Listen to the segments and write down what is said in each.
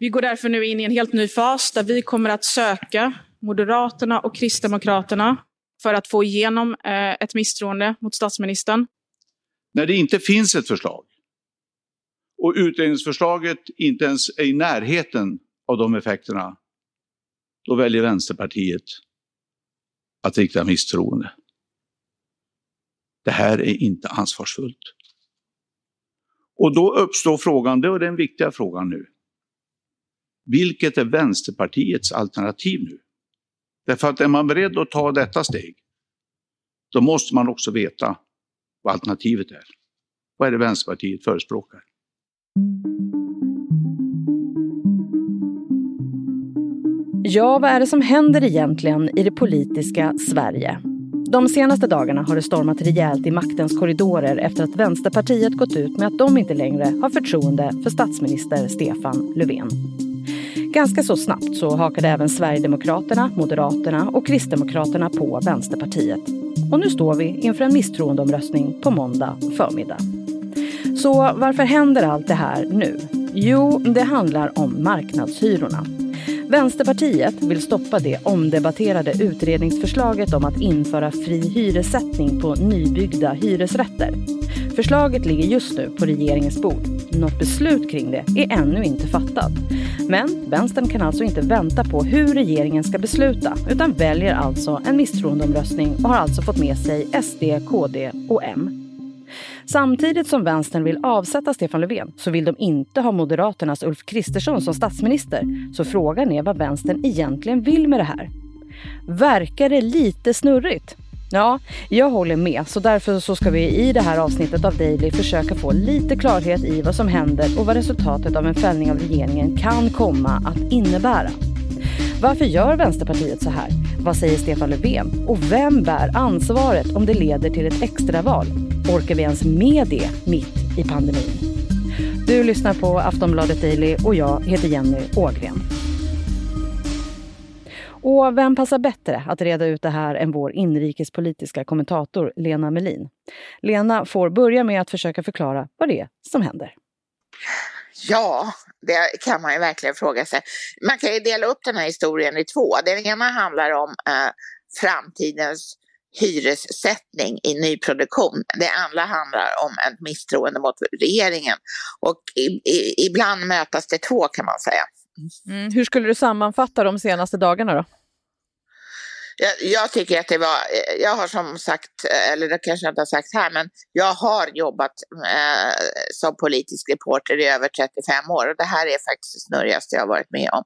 Vi går därför nu in i en helt ny fas där vi kommer att söka Moderaterna och Kristdemokraterna för att få igenom eh, ett misstroende mot statsministern. När det inte finns ett förslag och utredningsförslaget inte ens är i närheten av de effekterna, då väljer Vänsterpartiet att rikta misstroende. Det här är inte ansvarsfullt. Och då uppstår frågan, det är den viktiga frågan nu. Vilket är Vänsterpartiets alternativ nu? Därför att är man beredd att ta detta steg, då måste man också veta vad alternativet är. Vad är det Vänsterpartiet förespråkar? Ja, vad är det som händer egentligen i det politiska Sverige? De senaste dagarna har det stormat rejält i maktens korridorer efter att Vänsterpartiet gått ut med att de inte längre har förtroende för statsminister Stefan Löfven. Ganska så snabbt så hakade även Sverigedemokraterna, Moderaterna och Kristdemokraterna på Vänsterpartiet. Och nu står vi inför en misstroendeomröstning på måndag förmiddag. Så varför händer allt det här nu? Jo, det handlar om marknadshyrorna. Vänsterpartiet vill stoppa det omdebatterade utredningsförslaget om att införa fri hyressättning på nybyggda hyresrätter. Förslaget ligger just nu på regeringens bord. Något beslut kring det är ännu inte fattat. Men vänstern kan alltså inte vänta på hur regeringen ska besluta utan väljer alltså en misstroendeomröstning och har alltså fått med sig SD, KD och M. Samtidigt som vänstern vill avsätta Stefan Löfven så vill de inte ha Moderaternas Ulf Kristersson som statsminister. Så frågan är vad vänstern egentligen vill med det här. Verkar det lite snurrigt? Ja, jag håller med. Så därför så ska vi i det här avsnittet av Daily försöka få lite klarhet i vad som händer och vad resultatet av en fällning av regeringen kan komma att innebära. Varför gör Vänsterpartiet så här? Vad säger Stefan Löfven? Och vem bär ansvaret om det leder till ett extraval? Orkar vi ens med det mitt i pandemin? Du lyssnar på Aftonbladet Daily och jag heter Jenny Ågren. Och vem passar bättre att reda ut det här än vår inrikespolitiska kommentator Lena Melin? Lena får börja med att försöka förklara vad det är som händer. Ja, det kan man ju verkligen fråga sig. Man kan ju dela upp den här historien i två. Den ena handlar om eh, framtidens hyressättning i nyproduktion. Det andra handlar om ett misstroende mot regeringen. Och i, i, ibland mötas det två kan man säga. Mm. Hur skulle du sammanfatta de senaste dagarna då? Jag, jag, tycker att det var, jag har som sagt, eller det kanske jag inte har sagt här, men jag har jobbat eh, som politisk reporter i över 35 år och det här är faktiskt det snurrigaste jag har varit med om.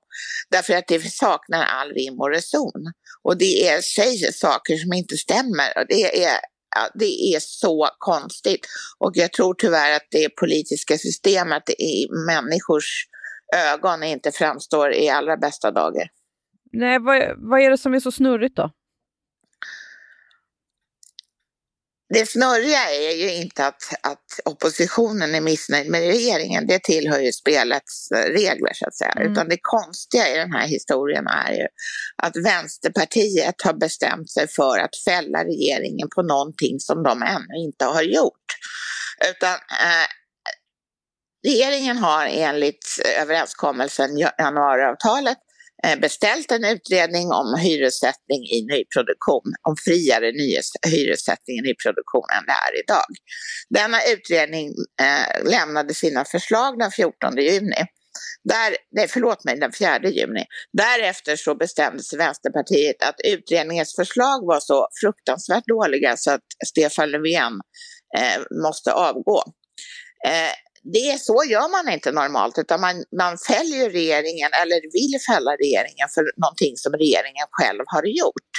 Därför att det saknar all rim och reson. Och det är, säger saker som inte stämmer och det är Ja, det är så konstigt. Och jag tror tyvärr att det politiska systemet i människors ögon inte framstår i allra bästa dagar. Nej, vad, vad är det som är så snurrigt då? Det snurriga är ju inte att, att oppositionen är missnöjd med regeringen, det tillhör ju spelets regler så att säga. Mm. Utan det konstiga i den här historien är ju att Vänsterpartiet har bestämt sig för att fälla regeringen på någonting som de ännu inte har gjort. Utan eh, regeringen har enligt överenskommelsen januariavtalet eh, beställt en utredning om hyressättning i nyproduktion, om friare hyressättning i nyproduktion än det är idag. Denna utredning eh, lämnade sina förslag den 14 juni. Där, nej, förlåt mig, den 4 juni. Därefter så bestämde sig Vänsterpartiet att utredningens förslag var så fruktansvärt dåliga så att Stefan Löfven eh, måste avgå. Eh, det så gör man inte normalt, utan man, man fäller regeringen eller vill fälla regeringen för någonting som regeringen själv har gjort.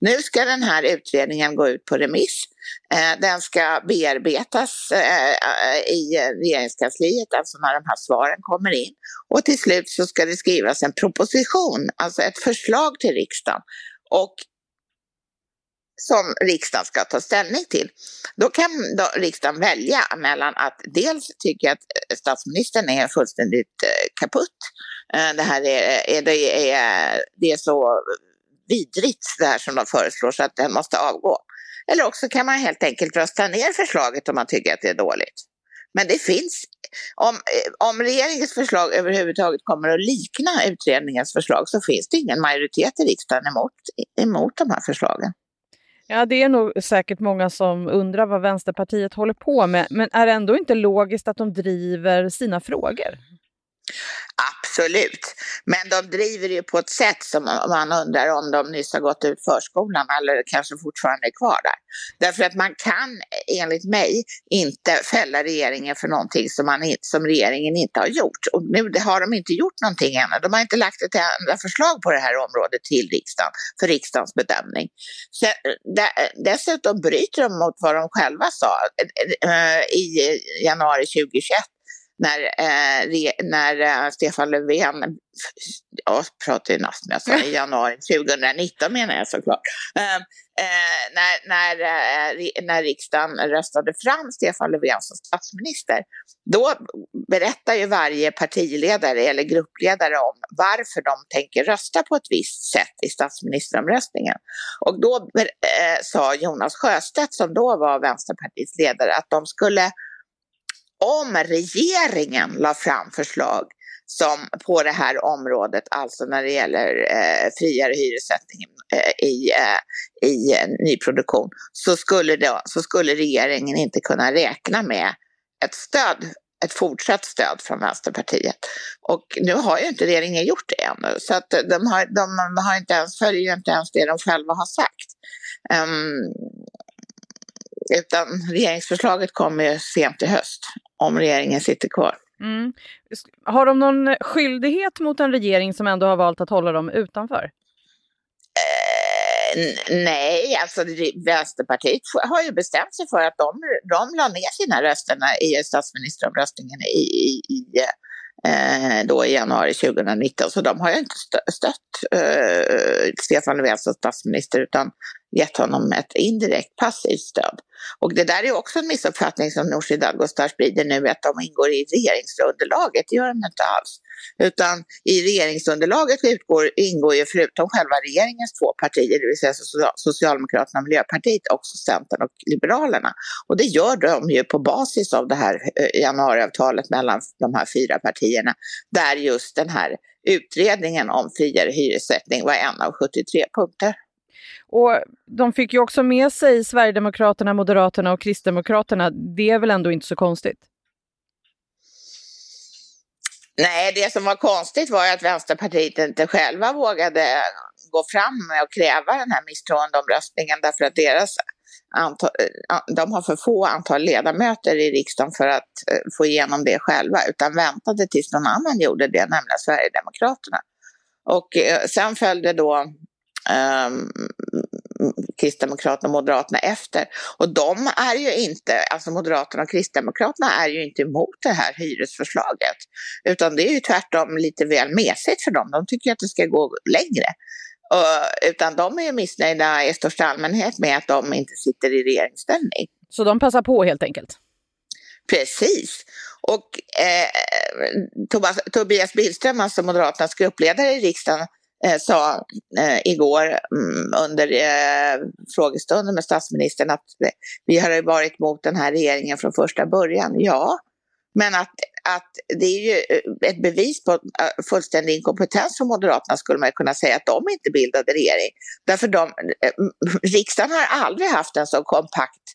Nu ska den här utredningen gå ut på remiss. Eh, den ska bearbetas eh, i regeringskansliet, alltså när de här svaren kommer in. Och till slut så ska det skrivas en proposition, alltså ett förslag till riksdagen. Och som riksdagen ska ta ställning till. Då kan då riksdagen välja mellan att dels tycka att eh, statsministern är fullständigt eh, kaputt. Eh, det här är, det är, det är så vidrigt det här som de föreslår så att den måste avgå. Eller också kan man helt enkelt rösta ner förslaget om man tycker att det är dåligt. Men det finns om, om regeringens förslag överhuvudtaget kommer att likna utredningens förslag så finns det ingen majoritet i riksdagen emot, emot de här förslagen. Ja, det är nog säkert många som undrar vad Vänsterpartiet håller på med, men är det ändå inte logiskt att de driver sina frågor? Absolut, men de driver ju på ett sätt som man undrar om de nyss har gått ut förskolan eller kanske fortfarande är kvar där. Därför att man kan enligt mig inte fälla regeringen för någonting som, man, som regeringen inte har gjort. Och nu har de inte gjort någonting ännu. De har inte lagt ett enda förslag på det här området till riksdagen för riksdagens bedömning. Så, eh, eh, dessutom bryter de mot vad de själva sa eh, i januari 2021 när, eh, re, när eh, Stefan Löfven, jag pratar ju alltså i januari 2019 menar jag såklart, eh, eh när, när, eh, när riksdagen röstade fram Stefan Löfven som statsminister, då berättar ju varje partiledare eller gruppledare om varför de tänker rösta på ett visst sätt i statsministeromröstningen. Och då eh, sa Jonas Sjöstedt, som då var Vänsterpartiets ledare, att de skulle om regeringen la fram förslag som på det här området, alltså när det gäller eh, friare hyressättning eh, i, eh, i eh, nyproduktion, så skulle, det, så skulle regeringen inte kunna räkna med ett stöd, ett fortsatt stöd från Vänsterpartiet. Och nu har ju inte regeringen gjort det ännu, så att de, har, de har inte ens, följer inte ens det de själva har sagt. Um, utan regeringsförslaget kommer ju sent i höst om regeringen sitter kvar. Mm. Har de någon skyldighet mot en regering som ändå har valt att hålla dem utanför? Eh, nej, alltså Vänsterpartiet har ju bestämt sig för att de, de la ner sina röster i statsministeromröstningen i, i, i eh, då i januari 2019. Så de har ju inte stött eh, Stefan Löfven som statsminister utan gett honom ett indirekt passivt stöd. Och det där är också en missuppfattning som Nooshi Dadgostar sprider nu, att de ingår i regeringsunderlaget. Det gör de inte alls. Utan i regeringsunderlaget utgår, ingår ju förutom själva regeringens två partier, det vill säga Socialdemokraterna och Miljöpartiet, också Centern och Liberalerna. Och det gör de ju på basis av det här eh, januariavtalet mellan de här fyra partierna, där just den här utredningen om friare hyressättning var en av 73 punkter. Och de fick ju också med sig Sverigedemokraterna, Moderaterna och Kristdemokraterna. Det är väl ändå inte så konstigt? Nej, det som var konstigt var att Vänsterpartiet inte själva vågade gå fram med och kräva den här misstroendeomröstningen därför att deras antal, eh, de har för få antal ledamöter i riksdagen för att eh, få igenom det själva, utan väntade tills någon annan gjorde det, nämligen Sverigedemokraterna. Och eh, sen följde då um, Kristdemokraterna och Moderaterna efter. Och de är ju inte, alltså Moderaterna och Kristdemokraterna är ju inte emot det här hyresförslaget. Utan det är ju tvärtom lite väl mesigt för dem. De tycker att det ska gå längre. Uh, utan de är ju missnöjda i största allmänhet med att de inte sitter i regeringsställning. Så de passar på helt enkelt? Precis. Och eh, Tobias Billström, alltså Moderaternas gruppledare i riksdagen, eh, sa eh, igår mm, under eh, frågestunden med statsministern att eh, vi har varit mot den här regeringen från första början. Ja, men att, att det är ju eh, ett bevis på eh, fullständig inkompetens från Moderaterna skulle man kunna säga att de inte bildade regering. Därför de, eh, riksdagen har aldrig haft en så kompakt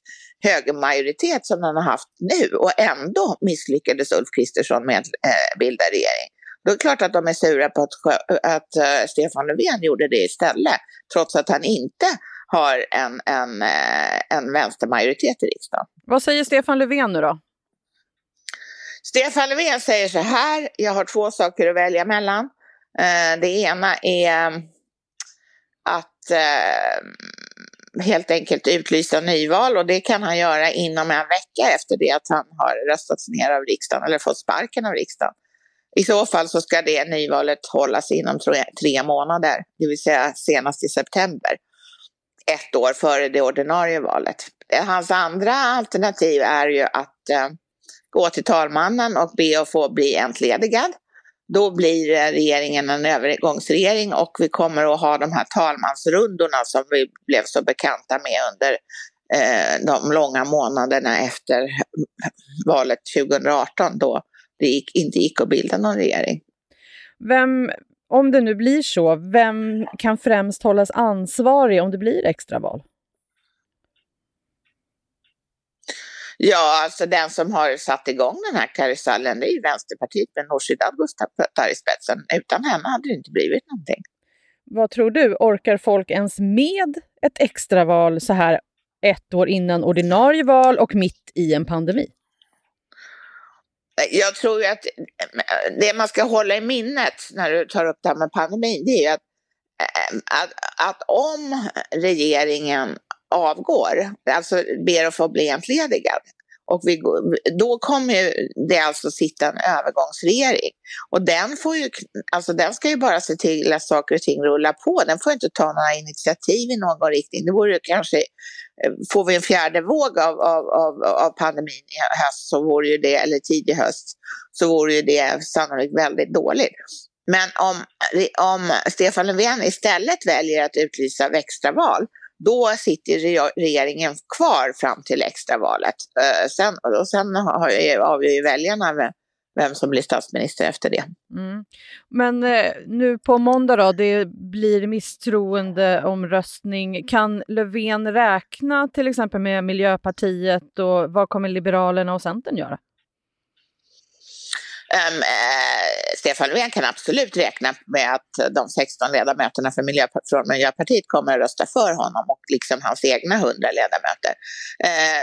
högermajoritet som den har haft nu och ändå misslyckades Ulf Kristersson med att bilda regering. Då är det klart att de är sura på att, att uh, Stefan Löfven gjorde det istället, trots att han inte har en, en, uh, en vänstermajoritet i riksdagen. Vad säger Stefan Löfven nu då? Stefan Löfven säger så här, jag har två saker att välja mellan. Uh, det ena är att helt enkelt utlysa nyval och det kan han göra inom en vecka efter det att han har röstats ner av riksdagen eller fått sparken av riksdagen. I så fall så ska det nyvalet hållas inom tre månader, det vill säga senast i september. Ett år före det ordinarie valet. Hans andra alternativ är ju att eh, gå till talmannen och be att få bli entledigad. Då blir regeringen en övergångsregering och vi kommer att ha de här talmansrundorna som vi blev så bekanta med under eh, de långa månaderna efter valet 2018 då det gick, inte gick att bilda någon regering. Vem, om det nu blir så, vem kan främst hållas ansvarig om det blir extraval? Ja, alltså den som har satt igång den här karusellen det är ju Vänsterpartiet med Nooshi Dadgostar i spetsen. Utan henne hade det inte blivit någonting. Vad tror du, orkar folk ens med ett extraval så här ett år innan ordinarie val och mitt i en pandemi? Jag tror ju att eh, det man ska hålla i minnet när du tar upp det här med pandemin, det är ju att, eh, att, att om regeringen avgår, alltså ber att få bli entledigad, och vi, då kommer det alltså sitta en övergångsregering. Och den, får ju, alltså den ska ju bara se till att saker och ting rullar på. Den får inte ta några initiativ i någon riktning. Det vore kanske, Eh, får vi en fjärde våg av, av, av, av pandemin i höst, så vore ju det, eller tidig höst, så vore ju det sannolikt väldigt dåligt. Men om, eh, om Stefan Löfven istället väljer att utlysa extraval, då sitter regeringen kvar fram till extravalet. Eh, sen, och sen avgör ju väljarna vem, som blir statsminister efter det. Mm. Men eh, nu på måndag då, det blir misstroendeomröstning. Kan Löfven räkna till exempel med Miljöpartiet och vad kommer Liberalerna och Centern göra? Um, eh, Stefan Löfven kan absolut räkna med att de 16 ledamöterna för Miljöp från Miljöpartiet kommer att rösta för honom och liksom hans egna 100 ledamöter. Eh,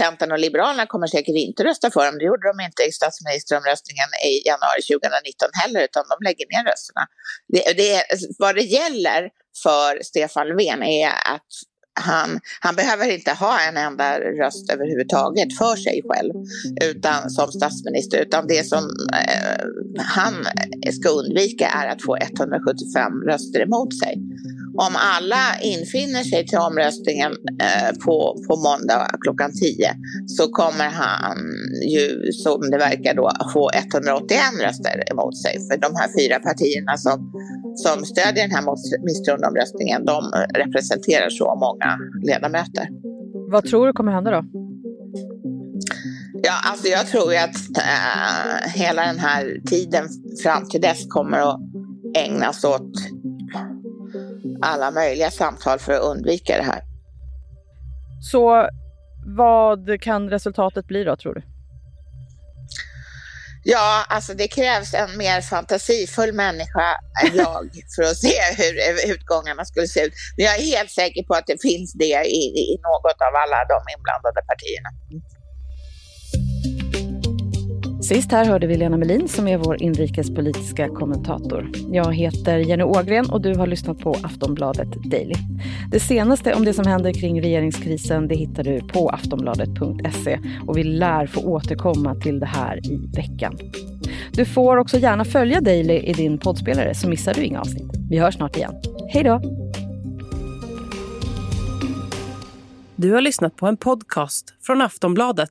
Centern och Liberalerna kommer säkert inte rösta för honom. Det gjorde de inte i statsministeromröstningen i januari 2019 heller, utan de lägger ner rösterna. Det, det, vad det gäller för Stefan Löfven är att han, han behöver inte ha en enda röst överhuvudtaget för sig själv utan som statsminister, utan det som eh, han ska undvika är att få 175 röster emot sig. Om alla infinner sig till omröstningen eh, på, på måndag klockan 10 så kommer han ju, som det verkar då, få 181 röster emot sig. För de här fyra partierna som, som stödjer den här misstroendeomröstningen, de representerar så många ledamöter. Vad tror du kommer hända då? Ja, alltså jag tror ju att äh, hela den här tiden fram till dess kommer att ägnas åt alla möjliga samtal för att undvika det här. Så vad kan resultatet bli då, tror du? Ja, alltså det krävs en mer fantasifull människa än jag för att se hur utgångarna skulle se ut. Men jag är helt säker på att det finns det i, i något av alla de inblandade partierna. Sist här hörde vi Lena Melin som är vår inrikespolitiska kommentator. Jag heter Jenny Ågren och du har lyssnat på Aftonbladet Daily. Det senaste om det som händer kring regeringskrisen det hittar du på aftonbladet.se och vi lär få återkomma till det här i veckan. Du får också gärna följa Daily i din poddspelare så missar du inga avsnitt. Vi hörs snart igen. Hej då! Du har lyssnat på en podcast från Aftonbladet